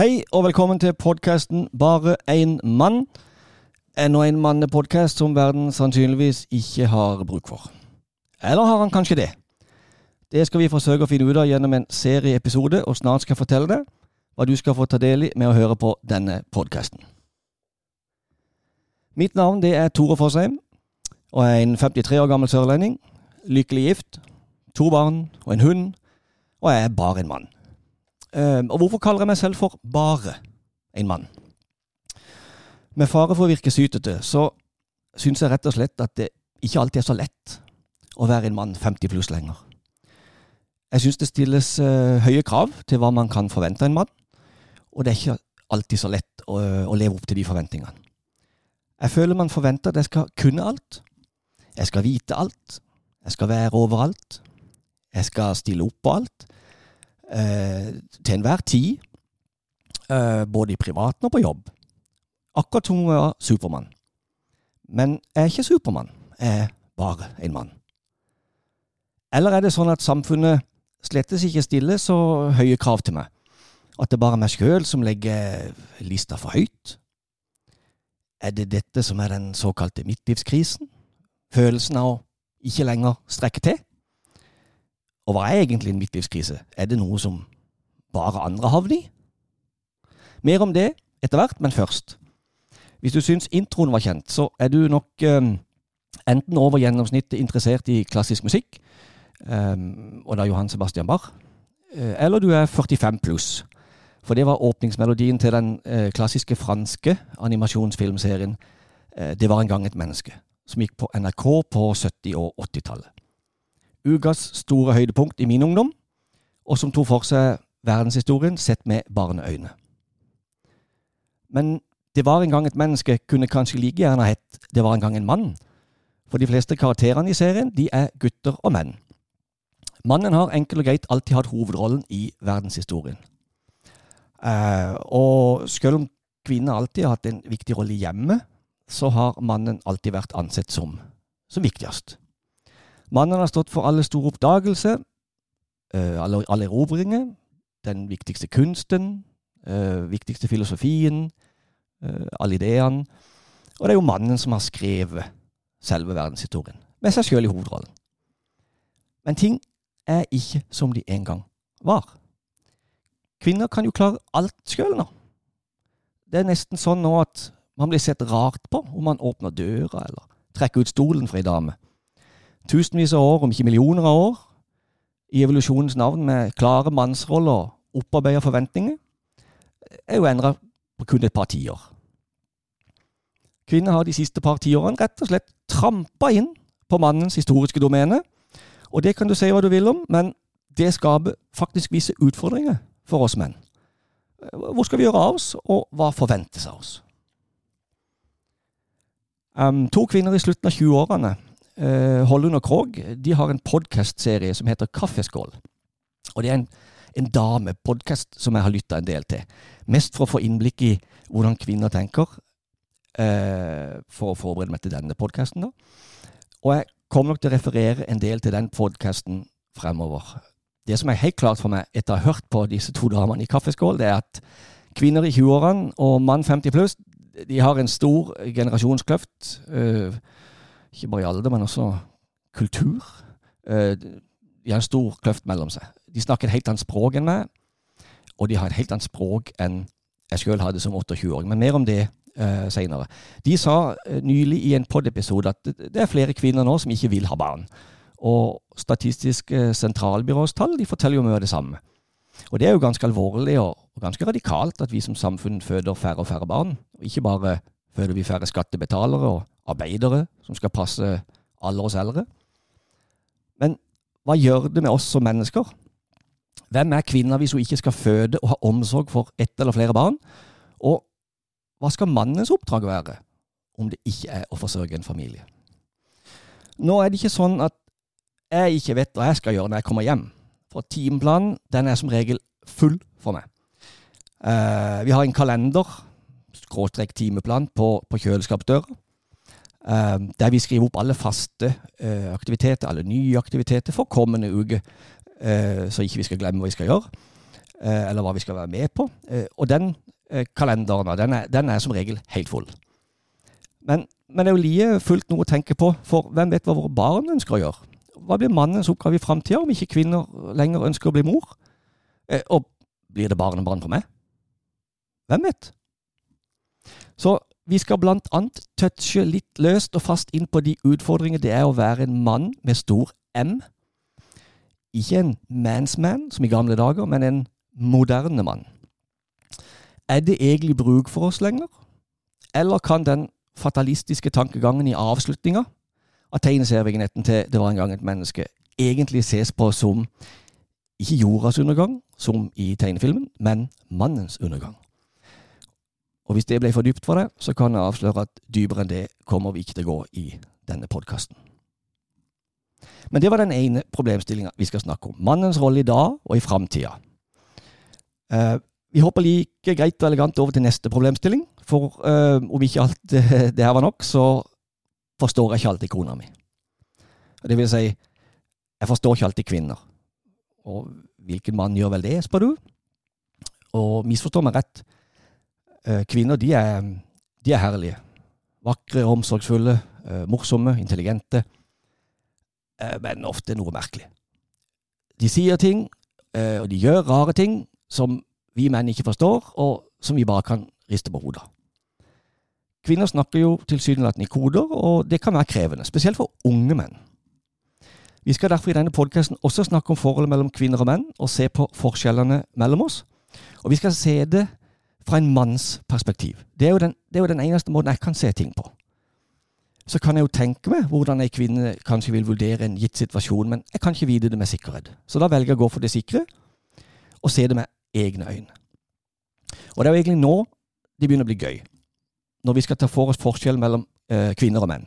Hei og velkommen til podkasten Bare én mann. Enda en mannepodkast som verden sannsynligvis ikke har bruk for. Eller har han kanskje det? Det skal vi forsøke å finne ut av gjennom en serieepisode, og snart skal jeg fortelle deg hva du skal få ta del i med å høre på denne podkasten. Mitt navn det er Tore Fosheim, og jeg er en 53 år gammel sørlending. Lykkelig gift, to barn og en hund, og jeg er bare en mann. Eh, og hvorfor kaller jeg meg selv for bare en mann? Med fare for å virke sytete, så syns jeg rett og slett at det ikke alltid er så lett å være en mann 50 pluss lenger. Jeg syns det stilles uh, høye krav til hva man kan forvente av en mann, og det er ikke alltid så lett å, å leve opp til de forventningene. Jeg føler man forventer at jeg skal kunne alt. Jeg skal vite alt. Jeg skal være overalt. Jeg skal stille opp på alt. Eh, til enhver tid. Eh, både i privaten og på jobb. Akkurat som hun er Supermann. Men jeg er ikke Supermann. Jeg er bare en mann. Eller er det sånn at samfunnet slettes ikke stiller så høye krav til meg? At det bare er meg sjøl som legger lista for høyt? Er det dette som er den såkalte midtlivskrisen? Følelsen av å ikke lenger strekke til? Og hva er egentlig en midtlivskrise? Er det noe som bare andre havner i? Mer om det etter hvert, men først. Hvis du syns introen var kjent, så er du nok um, enten over gjennomsnittet interessert i klassisk musikk, um, og da Johan Sebastian Barr, uh, eller du er 45 pluss. For det var åpningsmelodien til den uh, klassiske franske animasjonsfilmserien uh, Det var en gang et menneske, som gikk på NRK på 70- og 80-tallet. Ukas store høydepunkt i min ungdom, og som tok for seg verdenshistorien sett med barneøyne. Men det var en gang et menneske kunne kanskje like gjerne hett Det var en gang en mann. For de fleste karakterene i serien de er gutter og menn. Mannen har enkelt og greit alltid hatt hovedrollen i verdenshistorien. Eh, og selv om kvinner alltid har hatt en viktig rolle i hjemmet, så har mannen alltid vært ansett som, som viktigst. Mannen har stått for alle store oppdagelser, uh, alle, alle erobringer, den viktigste kunsten, uh, viktigste filosofien, alle ideene. Og det er jo mannen som har skrevet selve verdenshistorien, med seg sjøl i hovedrollen. Men ting er ikke som de en gang var. Kvinner kan jo klare alt sjøl nå. Det er nesten sånn nå at man blir sett rart på om man åpner døra eller trekker ut stolen for ei dame. Tusenvis av år, om ikke millioner av år, i evolusjonens navn med klare mannsroller og opparbeida forventninger, er jo endra på kun et par tiår. Kvinner har de siste par tiårene rett og slett trampa inn på mannens historiske domene. Og det kan du si hva du vil om, men det skaper faktisk visse utfordringer for oss menn. Hvor skal vi gjøre av oss, og hva forventes av oss? Um, to kvinner i slutten av 20-årene, uh, Hollund og Krog, de har en podkastserie som heter Kaffeskål. Og det er en, en damepodkast som jeg har lytta en del til. Mest for å få innblikk i hvordan kvinner tenker, uh, for å forberede meg til denne podkasten. Og jeg kommer nok til å referere en del til den podkasten fremover. Det som er helt klart for meg etter å ha hørt på disse to damene i Kaffeskål, det er at kvinner i 20-årene og mann 50 pluss de har en stor generasjonskløft. Uh, ikke bare i alder, men også kultur. Uh, de har en stor kløft mellom seg. De snakker et helt annet språk enn meg, og de har et helt annet språk enn jeg sjøl hadde som 28-åring. Men mer om det uh, seinere. De sa uh, nylig i en pod-episode at det er flere kvinner nå som ikke vil ha barn. Og Statistisk sentralbyrås tall de forteller jo mye av det samme. Og det er jo ganske alvorlig og, og ganske radikalt at vi som samfunn føder færre og færre barn. Og ikke bare føder vi færre skattebetalere og arbeidere som skal passe alle oss eldre. Men hva gjør det med oss som mennesker? Hvem er kvinna hvis hun ikke skal føde og ha omsorg for ett eller flere barn? Og hva skal mannens oppdrag være om det ikke er å forsørge en familie? Nå er det ikke sånn at jeg ikke vet hva jeg skal gjøre når jeg kommer hjem. For timeplanen den er som regel full for meg. Uh, vi har en kalender, skråstrek timeplan, på, på kjøleskapsdøra. Uh, der vi skriver opp alle faste uh, aktiviteter, alle nye aktiviteter for kommende uke, så ikke vi skal glemme hva vi skal gjøre. eh, eller hva vi skal være med på. Eh, og den eh, kalenderen den er, den er som regel helt full. Men, men det er jo like fullt noe å tenke på, for hvem vet hva våre barn ønsker å gjøre? Hva blir mannens oppgave i framtida om ikke kvinner lenger ønsker å bli mor? Eh, og blir det barnebarn på meg? Hvem vet? Så vi skal blant annet touche litt løst og fast inn på de utfordringer det er å være en mann med stor M. Ikke en mansman, som i gamle dager, men en moderne mann. Er det egentlig bruk for oss lenger? Eller kan den fatalistiske tankegangen i avslutninga av tegneserievignetten til Det var en gang et menneske egentlig ses på som ikke jordas undergang, som i tegnefilmen, men mannens undergang. Og hvis det ble for dypt for deg, så kan jeg avsløre at dypere enn det kommer vi ikke til å gå i denne podkasten. Men det var den ene problemstillinga vi skal snakke om. Mannens rolle i dag og i framtida. Uh, vi hopper like greit og elegant over til neste problemstilling. For uh, om ikke alt det, det her var nok, så forstår jeg ikke alltid kona mi. Det vil si, jeg forstår ikke alltid kvinner. Og hvilken mann gjør vel det, spør du? Og misforstår meg rett, kvinner de er, de er herlige. Vakre, omsorgsfulle, morsomme, intelligente Eh, men ofte noe merkelig. De sier ting, eh, og de gjør rare ting som vi menn ikke forstår, og som vi bare kan riste på hodet. Kvinner snakker jo tilsynelatende i koder, og det kan være krevende, spesielt for unge menn. Vi skal derfor i denne podkasten også snakke om forholdet mellom kvinner og menn, og se på forskjellene mellom oss. Og vi skal se det fra en manns perspektiv. Det er den, det er jo den eneste måten jeg kan se ting på så kan jeg jo tenke meg hvordan ei kvinne kanskje vil vurdere en gitt situasjon, men jeg kan ikke vite det med sikkerhet. Så da velger jeg å gå for det sikre, og se det med egne øyne. Og det er jo egentlig nå det begynner å bli gøy, når vi skal ta for oss forskjell mellom eh, kvinner og menn.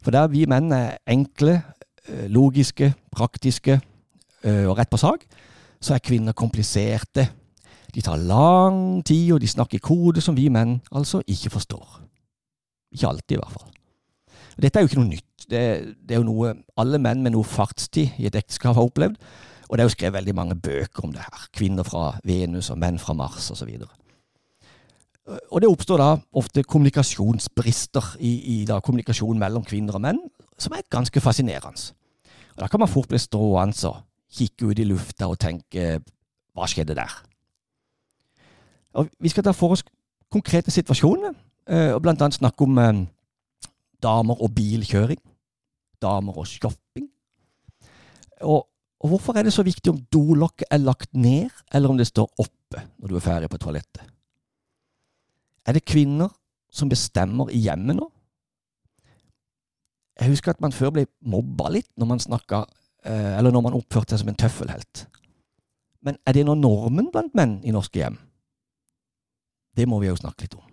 For der vi menn er enkle, eh, logiske, praktiske eh, og rett på sak, så er kvinner kompliserte. De tar lang tid, og de snakker kode som vi menn altså ikke forstår. Ikke alltid, i hvert fall. Dette er jo ikke noe nytt. Det, det, er jo noe alle menn med noe fartstid i et ekteskap har opplevd. Og det er jo skrevet veldig mange bøker om det her. Kvinner fra Venus og menn fra Mars osv. Og, og det oppstår da ofte kommunikasjonsbrister i, i da, kommunikasjon mellom kvinner og menn, som er ganske fascinerende. Og Da kan man fort bli stående og kikke ut i lufta og tenke hva skjedde der? Vi skal ta for oss konkrete situasjoner, eh, og blant annet snakke om eh, damer og bilkjøring, damer og shopping. Og, og hvorfor er det så viktig om dolokket er lagt ned, eller om det står oppe når du er ferdig på toalettet? Er det kvinner som bestemmer i hjemmet nå? Jeg husker at man før ble mobba litt når man snakka eh, Eller når man oppførte seg som en tøffelhelt. Men er det nå normen blant menn i norske hjem? Det må vi jo snakke litt om.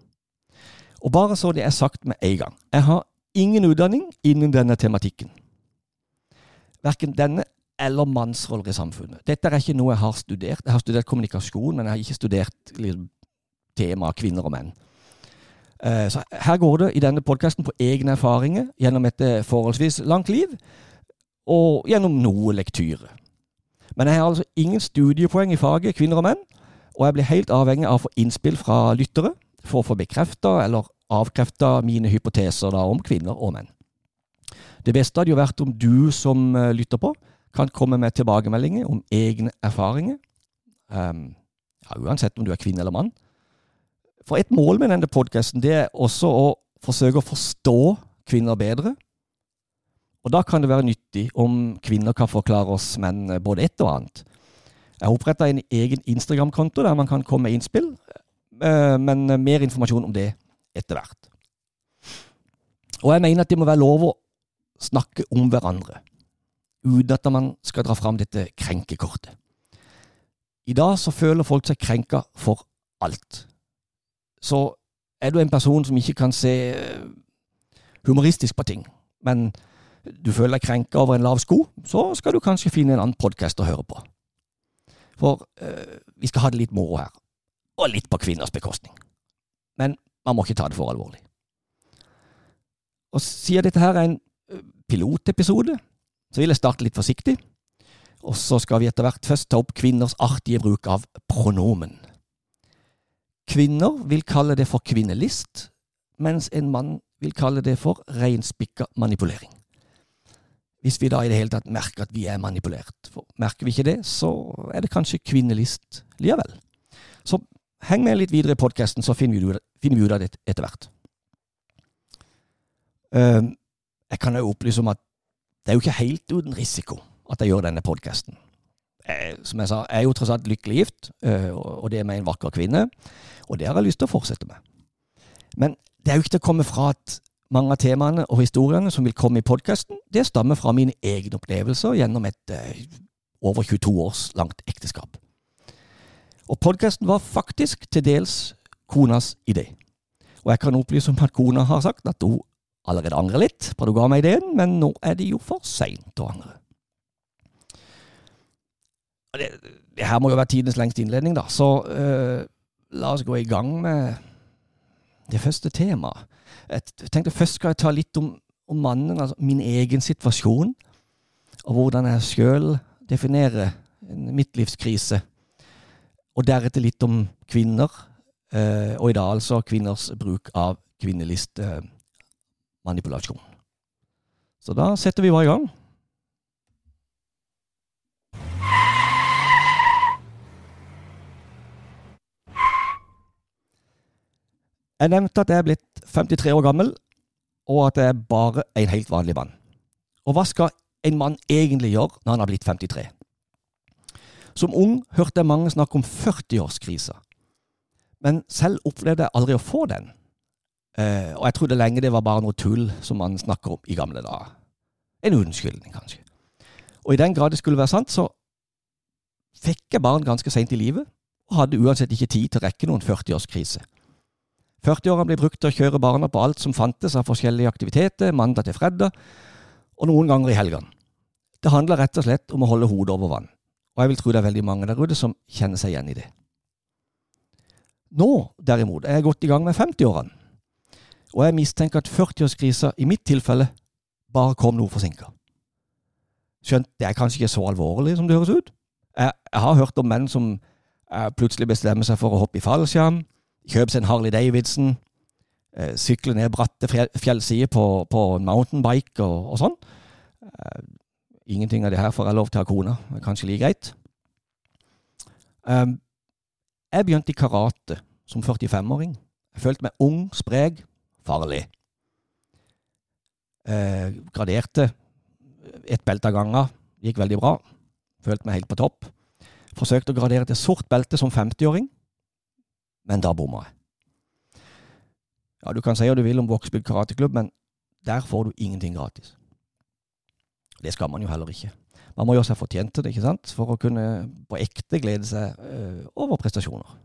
Og bare så det er sagt med en gang. Jeg har ingen utdanning innen denne tematikken. Verken denne eller mannsroller i samfunnet. Dette er ikke noe jeg har studert. Jeg har studert kommunikasjon, men jeg har ikke studert liksom, temaet kvinner og menn. Uh, så her går det i denne podkasten på egne erfaringer gjennom et eh, forholdsvis langt liv, og gjennom noe lektyre. Men jeg har altså ingen studiepoeng i faget kvinner og menn, og jeg blir helt avhengig av å få innspill fra lyttere for å få bekrefta eller avkrefta mine hypoteser da om kvinner og menn. Det beste hadde jo vært om du som uh, lytter på, kan komme med tilbakemeldinger om egne erfaringer. Um, ja, uansett om du er kvinne eller mann. For et mål med denne podkasten er også å forsøke å forstå kvinner bedre. Og da kan det være nyttig om kvinner kan forklare oss menn både ett og annet. Jeg har oppretta en egen Instagram-konto der man kan komme med innspill, eh, men mer informasjon om det etter hvert. Og jeg mener at det må være lov å snakke om hverandre, uten at man skal dra fram dette krenkekortet. I dag så føler folk seg krenka for alt. Så er du en person som ikke kan se eh, humoristisk på ting, men du føler deg krenka over en lav sko, så skal du kanskje finne en annen podkast å høre på. For øh, vi skal ha det litt moro her, og litt på kvinners bekostning. Men man må ikke ta det for alvorlig. Og siden dette her er en pilotepisode, så vil jeg starte litt forsiktig. Og så skal vi etter hvert først ta opp kvinners artige bruk av pronomen. Kvinner vil kalle det for kvinnelist, mens en mann vil kalle det for reinspikka manipulering. Hvis vi da i det hele tatt merker at vi er manipulert. For merker vi ikke det, så er det kanskje kvinnelist likevel. Så heng med litt videre i podkasten, så finner vi, finner ut av det etter hvert. Uh, jeg kan jo opplyse om at det er jo ikke helt uten risiko at jeg gjør denne podkasten. Som jeg sa, jeg er jo tross alt lykkelig gift, uh, og det med en vakker kvinne. Og det har jeg lyst til å fortsette med. Men det er jo ikke til å komme fra at mange av temaene og historiene som vil komme i podkasten, det stammer fra mine egne opplevelser gjennom et eh, over 22 års langt ekteskap. Og podkasten var faktisk til dels konas idé. Og jeg kan opplyse om at kona har sagt at hun allerede angrer litt på at hun ga meg ideen, men nå er det jo for seint å angre. Det, det, her må jo være tidens lengste innledning, da, så uh, la oss gå i gang med det første temaet. Jeg tenkte Først skal jeg ta litt om, om mannen, altså min egen situasjon, og hvordan jeg sjøl definerer en midtlivskrise. Og deretter litt om kvinner, eh, og i dag altså kvinners bruk av kvinnelistmanipulasjon. Så da setter vi bare i gang. Jeg nevnte at jeg er blitt 53 år gammel, og at jeg er bare en helt vanlig mann. Og hva skal en mann egentlig gjøre når han har blitt 53? Som ung hørte jeg mange snakke om 40-årskrisa, men selv opplevde jeg aldri å få den. Eh, og jeg trodde lenge det var bare noe tull som man snakker om i gamle dager. En unnskyldning, kanskje. Og i den grad det skulle være sant, så fikk jeg barn ganske seint i livet, og hadde uansett ikke tid til å rekke noen 40-årskrise. 40-årene ble brukt til å kjøre barna på alt som fantes av forskjellige aktiviteter, mandag til fredag, og noen ganger i helgene. Det handler rett og slett om å holde hodet over vann, og jeg vil tro det er veldig mange der ute som kjenner seg igjen i det. Nå, derimot, er jeg godt i gang med 50-årene, og jeg mistenker at 40-årskrisa i mitt tilfelle bare kom noe forsinka. Skjønt det er kanskje ikke så alvorlig som det høres ut. Jeg, jeg har hørt om menn som eh, plutselig bestemmer seg for å hoppe i fallskjerm, Kjøpe seg en Harley Davidson. Eh, sykle ned bratte fjellsider på, på mountainbike og, og sånn. Eh, ingenting av det her får jeg lov til å kona. Det er kanskje like greit. Um, jeg begynte i karate som 45-åring. Jeg følte meg ung, sprek, farlig. Eh, graderte ett belte av gangen. Gikk veldig bra. Følte meg helt på topp. Forsøkte å gradere til sort belte som 50-åring men da bomma jeg. Ja, du kan si hva du vil om Vågsbygd karateklubb, men der får du ingenting gratis. Det skal man jo heller ikke. Man må gjøre seg fortjent til det, ikke sant, for å kunne på ekte glede seg øh, over prestasjoner.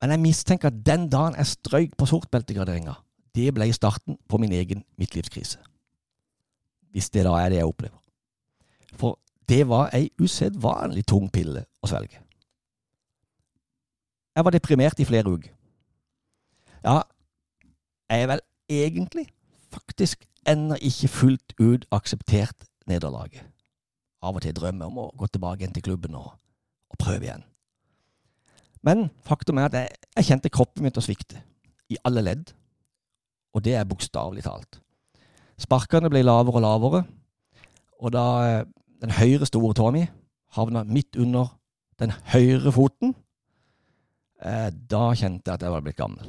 Men jeg mistenker at den dagen jeg strøyk på sortbeltegraderinga, det ble starten på min egen midtlivskrise. Hvis det da er det jeg opplever. For det var ei usedvanlig tung pille å svelge. Jeg var deprimert i flere uker. Ja, jeg er vel egentlig faktisk ennå ikke fullt ut akseptert nederlaget. Av og til drømmer om å gå tilbake igjen til klubben og, og prøve igjen. Men faktum er at jeg, jeg kjente kroppen min til å svikte. I alle ledd. Og det er bokstavelig talt. Sparkene ble lavere og lavere, og da eh, den høyre store tåa mi havna midt under den høyre foten, da kjente jeg at jeg var blitt gammel.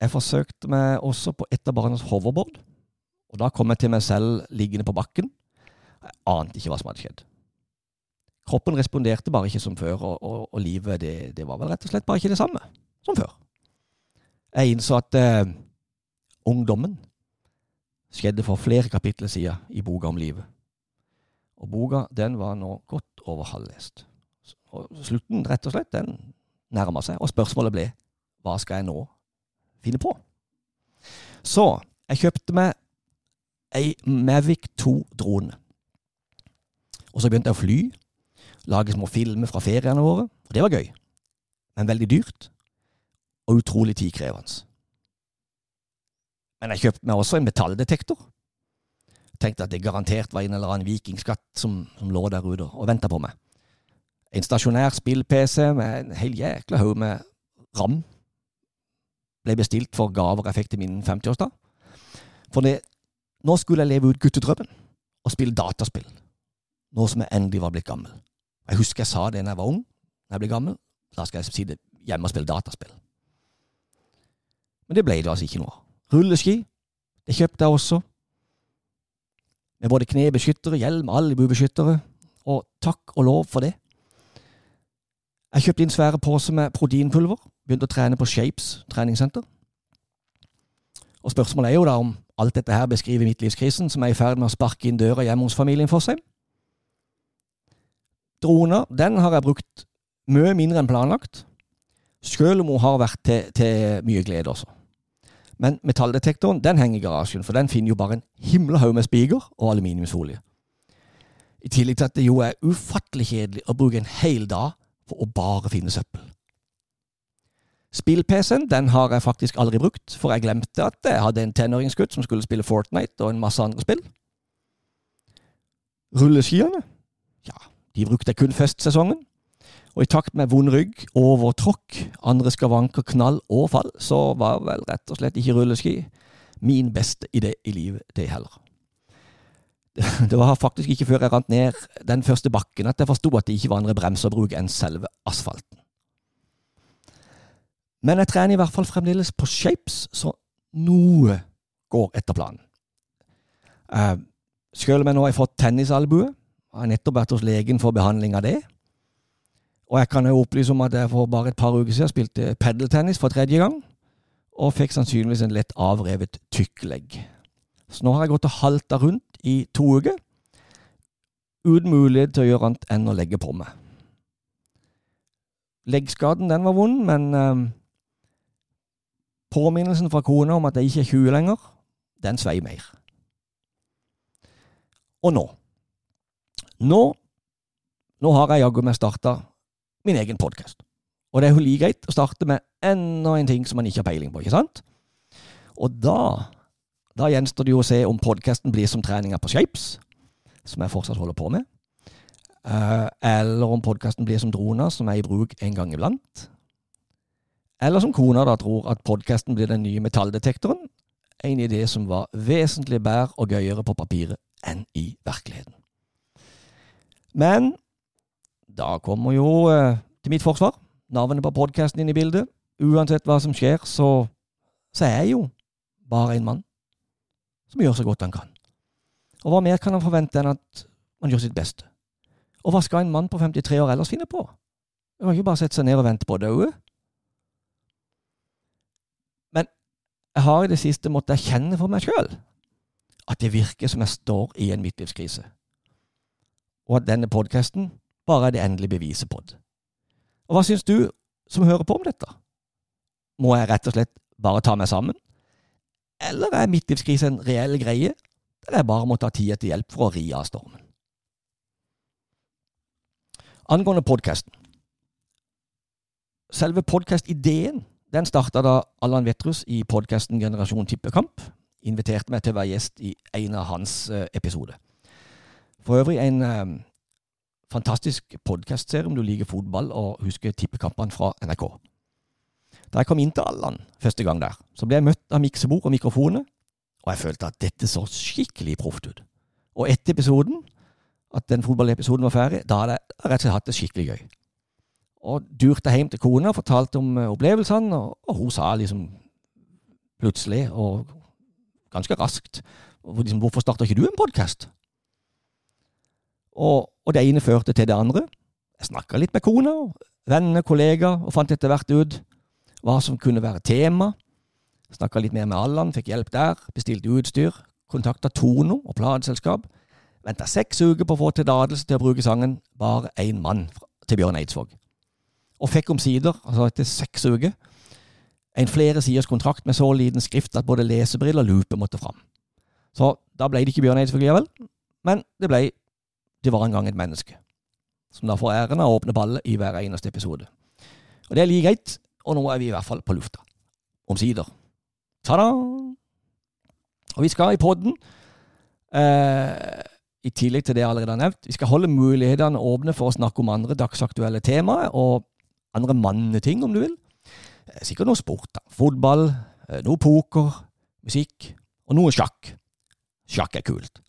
Jeg forsøkte meg også på et av barnas hoverboard, og da kom jeg til meg selv liggende på bakken. Jeg ante ikke hva som hadde skjedd. Kroppen responderte bare ikke som før, og, og, og livet det, det, var vel rett og slett bare ikke det samme som før. Jeg innså at eh, ungdommen skjedde for flere kapitler siden i boka om livet. Og boka den var nå godt over halvlest. Og slutten, rett og slett, den nærma seg, og spørsmålet ble hva skal jeg nå finne på? Så jeg kjøpte meg ei Mavic 2-drone. Og så begynte jeg å fly, lage små filmer fra feriene våre, og det var gøy. Men veldig dyrt, og utrolig tidkrevende. Men jeg kjøpte meg også en metalldetektor. tenkte at det garantert var en eller annen vikingskatt som, som lå der ute og venta på meg. En stasjonær spill-PC med en hel jækla haug med ram ble bestilt for gaver jeg fikk til min 50-årsdag. For det, nå skulle jeg leve ut guttedrømmen og spille dataspill. Nå som jeg endelig var blitt gammel. Jeg husker jeg sa det da jeg var ung. Når jeg blir gammel, da skal jeg sitte hjemme og spille dataspill. Men det ble det altså ikke noe av. Rulleski, det kjøpte jeg også. Med både knebeskyttere, hjelm, albuebeskyttere. Og takk og lov for det. Jeg kjøpte inn svære poser med proteinpulver. Begynte å trene på Shapes treningssenter. Og spørsmålet er jo da om alt dette her beskriver midtlivskrisen som er i ferd med å sparke inn døra hjemme hos familien for seg. Droner, den har jeg brukt mye mindre enn planlagt, selv om hun har vært til, til mye glede også. Men metalldetektoren den henger i garasjen, for den finner jo bare en himla med spiker og aluminiumsfolie. I tillegg til at det jo er ufattelig kjedelig å bruke en hel dag for å bare finne søppel. Spill-PC-en den har jeg faktisk aldri brukt, for jeg glemte at jeg hadde en tenåringsgutt som skulle spille Fortnite og en masse andre spill. Rulleskiene? Ja, de brukte jeg kun festsesongen. Og i takt med vond rygg, overtråkk, andre skavanker, knall og fall, så var vel rett og slett ikke rulleski min beste idé i livet, det heller. Det var faktisk ikke før jeg rant ned den første bakken at jeg forsto at det ikke var andre bremser å bruke enn selve asfalten. Men jeg trener i hvert fall fremdeles på shapes, så noe går etter planen. Uh, selv om jeg nå har fått tennisalbue, har jeg nettopp vært hos legen for behandling av det. Og jeg kan jo opplyse om at jeg for bare et par uker siden spilte padeltennis for tredje gang, og fikk sannsynligvis en lett avrevet tykklegg. Så nå har jeg gått og halta rundt i to uker, uten mulighet til å gjøre annet enn å legge på meg. Leggskaden, den var vond, men eh, Påminnelsen fra kona om at jeg ikke er 20 lenger, den svei mer. Og nå Nå Nå har jeg jaggu meg starta min egen podkast. Og det er jo like greit å starte med enda en ting som man ikke har peiling på, ikke sant? Og da da gjenstår det jo å se om podkasten blir som treninga på Shapes, som jeg fortsatt holder på med, uh, eller om podkasten blir som droner, som er i bruk en gang iblant, eller som kona da tror at podkasten blir den nye metalldetektoren. En idé som var vesentlig bedre og gøyere på papiret enn i virkeligheten. Men da kommer jo eh, til mitt forsvar navnet på podkasten inn i bildet. Uansett hva som skjer, så, så er jeg jo bare en mann som gjør så godt han kan. Og hva mer kan han forvente enn at man gjør sitt beste? Og hva skal en mann på 53 år ellers finne på? Han kan ikke bare sette seg ned og vente på å Men Jeg har i det siste måttet erkjenne for meg sjøl at det virker som jeg står i en midtlivskrise, og at denne podkasten bare er det endelige beviset på det. Og hva syns du som hører på om dette? Må jeg rett og slett bare ta meg sammen? Eller er midtlivskrise en reell greie, der jeg bare må ta tida til hjelp for å ri av stormen? Angående podkasten. Selve podkastideen den starta da Allan Vetrus i podkasten Generasjon tippekamp inviterte meg til å være gjest i en av hans uh, episoder. For øvrig en um, fantastisk podkastserie om du liker fotball og husker tippekampene fra NRK. Da jeg kom inn til Allan første gang der, så ble jeg møtt av miksebord og mikrofoner, og jeg følte at dette så skikkelig proft ut. Og etter episoden, at den fotballepisoden var ferdig, da hadde jeg rett og slett hatt det skikkelig gøy. Og durte hjem til kona og fortalte om eh, opplevelsene, og, og, hun sa liksom plutselig, og ganske raskt, liksom, hvorfor starter ikke du en podkast? Og, og, det ene førte til det andre. Jeg snakka litt med kona, venner, kollegaer, og fant etter hvert ut hva som kunne være tema. Snakka litt mer med Allan, fikk hjelp der, bestilte utstyr, kontakta Tono og plateselskap. Venta seks uker på å få tillatelse til å bruke sangen Bare én mann til Bjørn Eidsvåg og fikk omsider, altså etter seks uker, en flere siders kontrakt med så liten skrift at både lesebriller og lupe måtte fram. Så da ble det ikke Bjørn Eidsvåg likevel, men det ble Det var en gang et menneske, som da får æren av å åpne ballet i hver eneste episode. Og det er like greit, og nå er vi i hvert fall på lufta. Omsider. Ta-da! Og vi skal i podden Eh, I tillegg til det jeg allerede har nevnt. Vi skal holde mulighetene åpne for å snakke om andre dagsaktuelle temaer, og andre manneting, om du vil. Eh, sikkert noe sport. da. Fotball, eh, noe poker, musikk og noe sjakk. Sjakk er kult.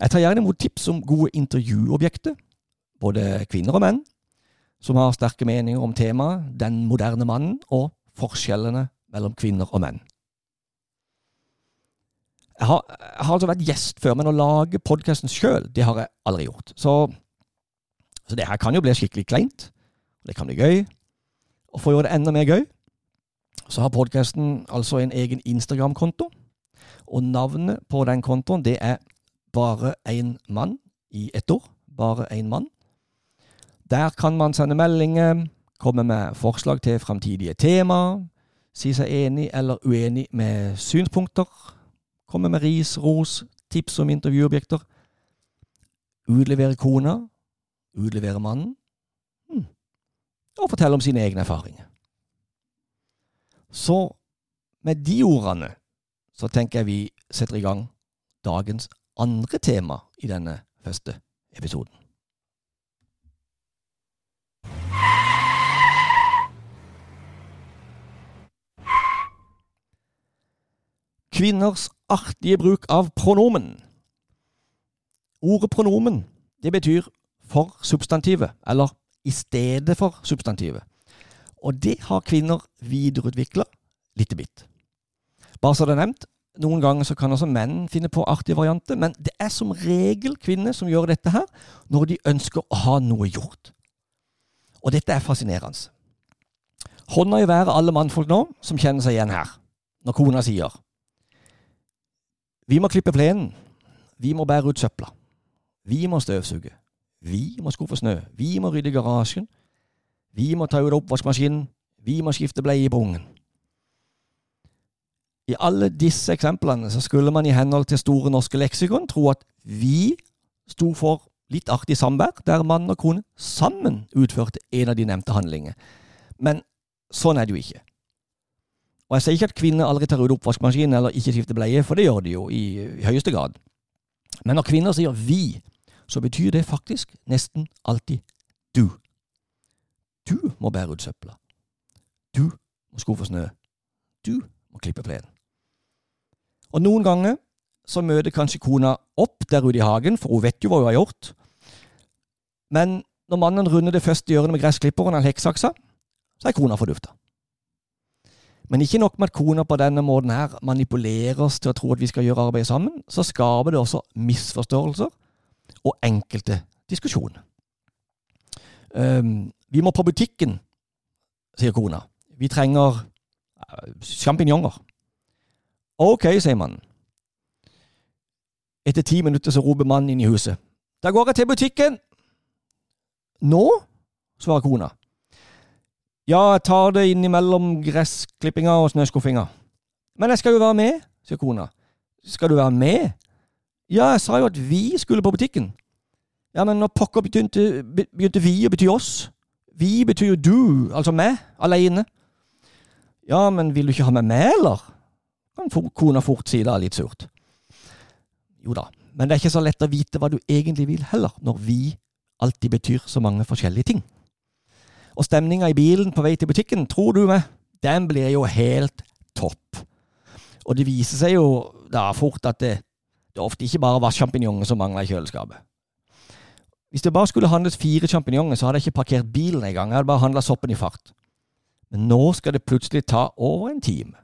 Jeg tar gjerne imot tips om gode intervjuobjekter, både kvinner og menn, som har sterke meninger om temaet den moderne mannen og forskjellene mellom kvinner og menn. Jeg har, jeg har altså vært gjest før, men å lage podkasten sjøl, det har jeg aldri gjort. Så, så det her kan jo bli skikkelig kleint. Det kan bli gøy. Og for å gjøre det enda mer gøy, så har podkasten altså en egen Instagram-konto. Og navnet på den kontoen, det er Bare én mann i ett ord. Bare én mann. Der kan man sende meldinger, komme med forslag til framtidige tema, si seg enig eller uenig med synspunkter, komme med ris, ros, tips om intervjuobjekter, utlevere kona, utlevere mannen, hmm. og fortelle om sine egne erfaringer. Så med de ordene så tenker jeg vi setter i gang dagens andre tema i denne første episoden. Kvinners artige bruk av pronomen. Ordet pronomen det betyr for substantivet, eller i stedet for substantivet. Og det har kvinner videreutvikla lite bitt. Bare så det er nevnt, noen ganger så kan også menn finne på artige varianter, men det er som regel kvinner som gjør dette her når de ønsker å ha noe gjort. Og dette er fascinerende. Hånda i været alle mannfolk nå som kjenner seg igjen her, når kona sier Vi må klippe plenen. Vi må bære ut søpla. Vi må støvsuge. Vi må skuffe snø. Vi må rydde garasjen. Vi må ta ut oppvaskmaskinen. Vi må skifte bleie på ungen. I alle disse eksemplene så skulle man i henhold til Store norske leksikon tro at vi sto for litt artig samvær, der mann og kone sammen utførte en av de nevnte handlingene. Men sånn er det jo ikke. Og jeg sier ikke at kvinner aldri tar ut oppvaskmaskinen eller ikke skifter bleie, for det gjør de jo i, i høyeste grad. Men når kvinner sier vi, så betyr det faktisk nesten alltid du. Du må bære ut søpla. Du må skuffe snø. Du må klippe plenen. Og noen ganger så møter kanskje kona opp der ute i hagen, for hun vet jo hva hun har gjort. Men når mannen runder det første hjørnet med gressklipperen eller hekksaksa, så er kona fordufta. Men ikke nok med at kona på denne måten her manipulerer oss til å tro at vi skal gjøre arbeid sammen, så skaper det også misforståelser og enkelte diskusjoner. Um, vi må på butikken, sier kona. Vi trenger uh, sjampinjonger. Ok, sier mannen. Etter ti minutter så roper mannen inn i huset. Da går jeg til butikken. Nå? svarer kona. Ja, jeg tar det innimellom gressklippinga og snøskuffinga. Men jeg skal jo være med, sier kona. Skal du være med? Ja, jeg sa jo at vi skulle på butikken. Ja, men når pokker begynte, begynte vi å bety oss? Vi betyr jo du, altså meg, aleine. Ja, men vil du ikke ha med meg, eller? kan kona fort si det litt surt. Jo da, men det er ikke så lett å vite hva du egentlig vil heller, når vi alltid betyr så mange forskjellige ting. Og stemninga i bilen på vei til butikken, tror du meg, den blir jo helt topp. Og det viser seg jo da fort at det, det ofte ikke bare var sjampinjonger som mangla i kjøleskapet. Hvis det bare skulle handles fire sjampinjonger, så hadde jeg ikke parkert bilen engang, jeg hadde bare handla soppen i fart. Men nå skal det plutselig ta over en time.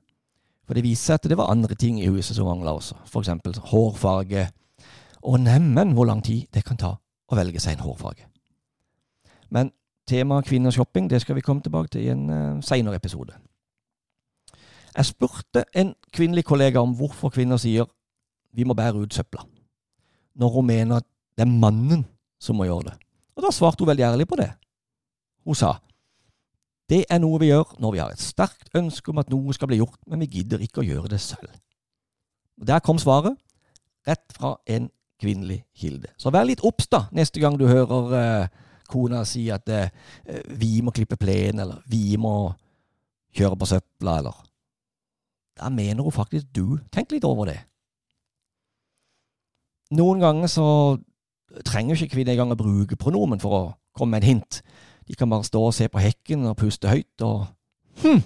For det viser seg at det var andre ting i huset som mangla også, for eksempel hårfarge. Og neimen hvor lang tid det kan ta å velge seg en hårfarge. Men temaet kvinneshopping det skal vi komme tilbake til i en uh, seinere episode. Jeg spurte en kvinnelig kollega om hvorfor kvinner sier vi må bære ut søpla, når hun mener det er mannen som må gjøre det. Og da svarte hun veldig ærlig på det. Hun sa det er noe vi gjør når vi har et sterkt ønske om at noe skal bli gjort, men vi gidder ikke å gjøre det selv. Og Der kom svaret, rett fra en kvinnelig kilde. Så vær litt obs neste gang du hører eh, kona si at eh, vi må klippe plenen, eller vi må kjøre på søpla, eller Da mener hun faktisk du. Tenk litt over det. noen ganger så trenger ikke kvinner engang å bruke pronomen for å komme med et hint. De kan bare stå og se på hekken og puste høyt og hm.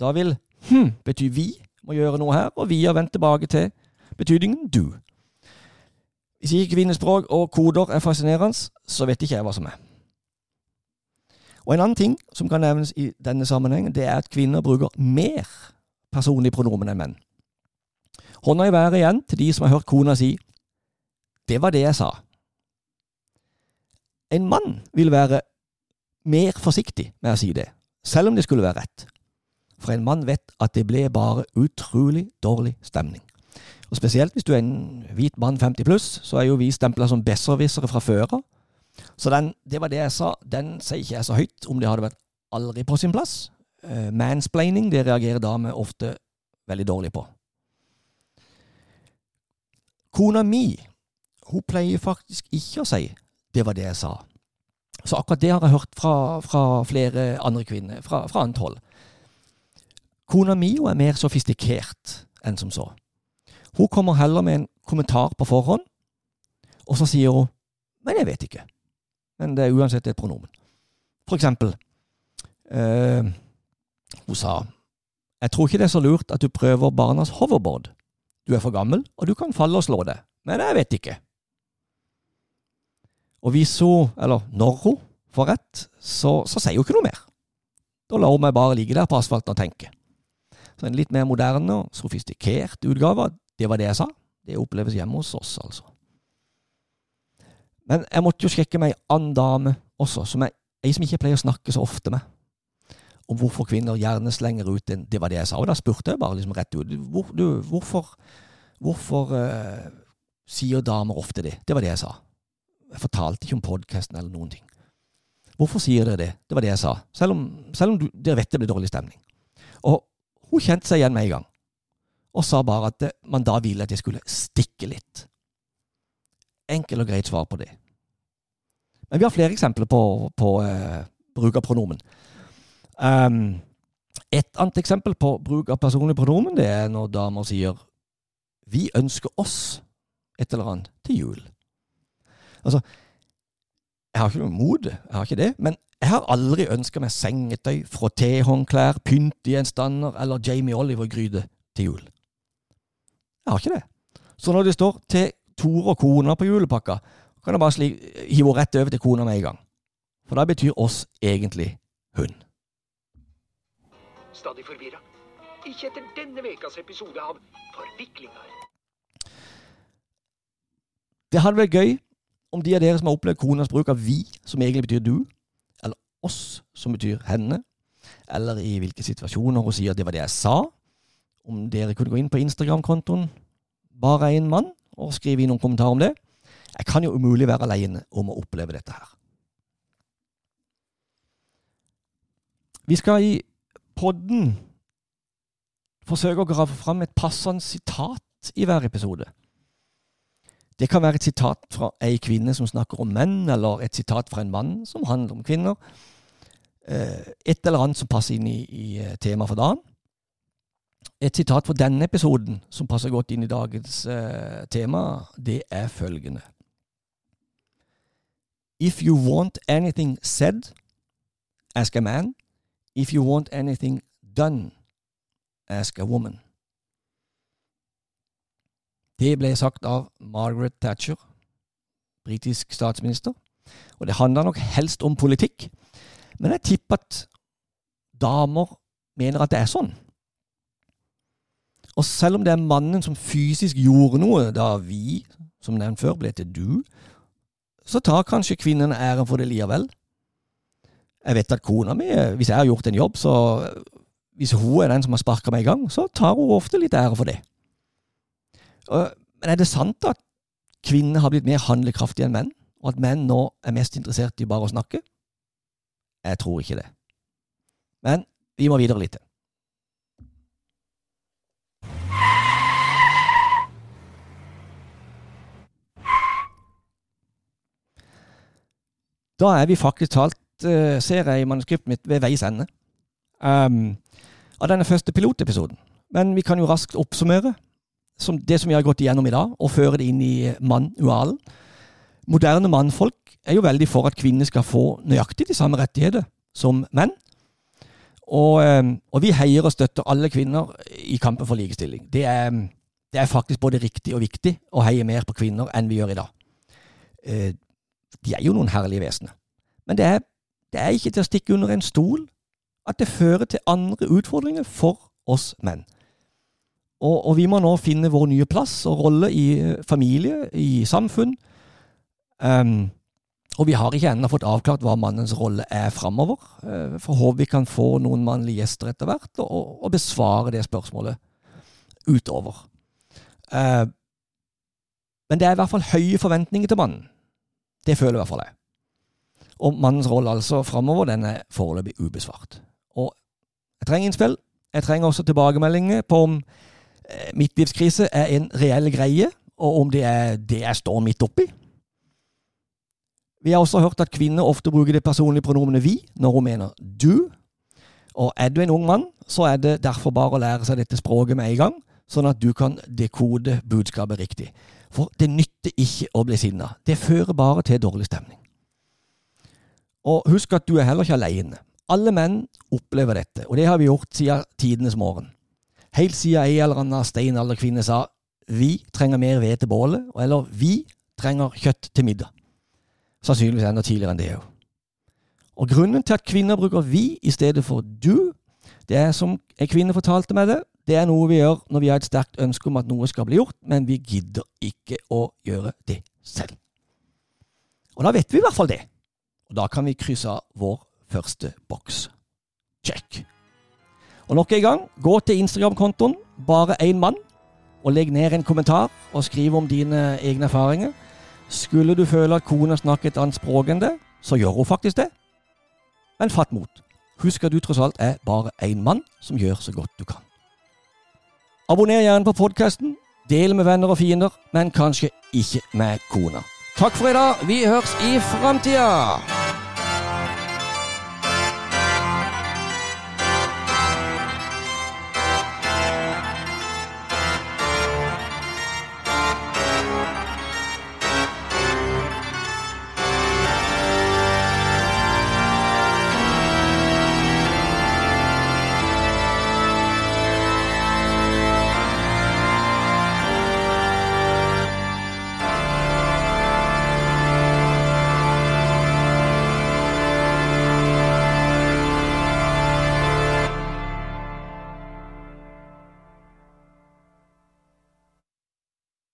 Da vil hm bety vi må gjøre noe her, og vi har vendt tilbake til betydningen du. Hvis ikke kvinnespråk og koder er fascinerende, så vet ikke jeg hva som er. Og En annen ting som kan nevnes i denne sammenhengen, det er at kvinner bruker mer personlige pronomen enn menn. Hånda i været igjen til de som har hørt kona si 'det var det jeg sa'. En mann vil være mer forsiktig med å si det, selv om det skulle være rett. For en mann vet at det ble bare utrolig dårlig stemning. Og Spesielt hvis du er en hvit mann 50 pluss, så er jo vi stempla som besserwissere fra før av. Så den, det var det jeg sa. Den sier ikke jeg så høyt om det hadde vært aldri på sin plass. Uh, mansplaining det reagerer damer ofte veldig dårlig på. Kona mi hun pleier faktisk ikke å si 'det var det jeg sa'. Så akkurat det har jeg hørt fra, fra flere andre kvinner, fra, fra annet hold. Kona mi er mer sofistikert enn som så. Hun kommer heller med en kommentar på forhånd, og så sier hun 'men jeg vet ikke'. Men det er uansett et pronomen. For eksempel eh, Hun sa 'Jeg tror ikke det er så lurt at du prøver barnas hoverboard'. Du er for gammel, og du kan falle og slå deg. Men jeg vet ikke. Og hvis hun, eller når hun, får rett, så, så sier hun ikke noe mer. Da lar hun meg bare ligge der på asfalten og tenke. Så en litt mer moderne og sofistikert utgave det var det jeg sa. Det oppleves hjemme hos oss, altså. Men jeg måtte jo sjekke med ei annen dame også, som jeg, ei som ikke pleier å snakke så ofte med, om hvorfor kvinner gjerne slenger ut en 'det var det jeg sa'. Og da spurte jeg bare liksom rett ut hvor, du, hvorfor, hvorfor uh, sier damer ofte det? Det var det jeg sa. Jeg fortalte ikke om podkasten eller noen ting. Hvorfor sier dere det? Det var det jeg sa. Selv om, selv om du, dere vet det blir dårlig stemning. Og hun kjente seg igjen med en gang, og sa bare at man da ville at jeg skulle stikke litt. Enkelt og greit svar på det. Men vi har flere eksempler på, på uh, bruk av pronomen. Um, et annet eksempel på bruk av personlig pronomen det er når damer sier 'vi ønsker oss et eller annet til jul'. Altså, jeg har ikke noe mot det, jeg har ikke det, men jeg har aldri ønska meg sengetøy, frottéhåndklær, pyntegjenstander eller Jamie Oliver-gryte til jul. Jeg har ikke det. Så når det står til Tore og kona på julepakka, kan jeg bare hive rett over til kona med en gang. For da betyr oss egentlig hun. Stadig forvirra. Ikke etter denne ukas episode av Forviklinger. Det hadde vært gøy om de av dere som har opplevd konas bruk av vi, som egentlig betyr du, eller oss, som betyr henne, eller i hvilke situasjoner hun sier at det var det jeg sa, om dere kunne gå inn på Instagram-kontoen bare én mann og skrive inn noen kommentarer om det. Jeg kan jo umulig være alene om å oppleve dette her. Vi skal i podden forsøke å grave fram et passende sitat i hver episode. Det kan være et sitat fra ei kvinne som snakker om menn, eller et sitat fra en mann som handler om kvinner. Eh, et eller annet som passer inn i, i eh, temaet for dagen. Et sitat fra denne episoden som passer godt inn i dagens eh, tema, det er følgende. If you want anything said, ask a man. If you want anything done, ask a woman. Det ble sagt av Margaret Thatcher, britisk statsminister, og det handler nok helst om politikk. Men jeg tipper at damer mener at det er sånn. Og selv om det er mannen som fysisk gjorde noe da vi, som nevnt før, ble til du, så tar kanskje kvinnen æren for det likevel. Jeg vet at kona mi, hvis jeg har gjort en jobb, så hvis hun er den som har sparka meg i gang, så tar hun ofte litt ære for det. Men er det sant at kvinner har blitt mer handlekraftige enn menn, og at menn nå er mest interessert i bare å snakke? Jeg tror ikke det. Men vi må videre litt. Da er vi faktisk talt, uh, ser jeg i manuskriptet mitt, ved veis ende um, av denne første pilotepisoden. Men vi kan jo raskt oppsummere. som det som vi har gått igjennom i dag, og føre det inn i manualen. Moderne mannfolk er jo veldig for at kvinner skal få nøyaktig de samme rettigheter som menn. Og, eh, og vi heier og støtter alle kvinner i kampen for likestilling. Det er, det er faktisk både riktig og viktig å heie mer på kvinner enn vi gjør i dag. Eh, de er jo noen herlige vesener. Men det er, det er ikke til å stikke under en stol at det fører til andre utfordringer for oss menn. Og, og vi må nå finne vår nye plass og rolle i eh, familie, i samfunn. Um, og vi har ikke ennå fått avklart hva mannens rolle er framover. Uh, for håper vi kan få noen mannlige gjester etter hvert, og, og besvare det spørsmålet utover. Uh, men det er i hvert fall høye forventninger til mannen. Det føler i hvert fall jeg. Og mannens rolle altså framover, den er foreløpig ubesvart. Og jeg trenger innspill. Jeg trenger også tilbakemeldinger på om eh, midtlivskrise er en reell greie, og om det er det jeg står midt oppi. Vi har også hørt at kvinner ofte bruker det personlige pronomenet vi når hun mener du. Og er du en ung mann, så er det derfor bare å lære seg dette språket med en gang, sånn at du kan dekode budskapet riktig. For det nytter ikke å bli sinna. Det fører bare til dårlig stemning. Og husk at du er heller ikke alene. Alle menn opplever dette, og det har vi gjort siden tidenes morgen. Helt siden ei eller annen steinalderkvinne sa vi trenger mer ved til bålet, eller vi trenger kjøtt til middag. Sannsynligvis enda tidligere enn det òg. Og grunnen til at kvinner bruker vi i stedet for du, det er som en kvinne fortalte meg det, det er noe vi gjør når vi har et sterkt ønske om at noe skal bli gjort, men vi gidder ikke å gjøre det selv. Og da vet vi i hvert fall det. Og da kan vi krysse av vår første boks. Check. Og nok en gang, gå til Instagram-kontoen Bare én mann, og legg ned en kommentar og skriv om dine egne erfaringer. Skulle du føle at kona snakker et annet språk enn det, så gjør hun faktisk det. Men fatt mot. Husk at du tross alt er bare én mann som gjør så godt du kan. Abonner gjerne på podkasten, del med venner og fiender, men kanskje ikke med kona. Takk for i dag. Vi høres i framtida!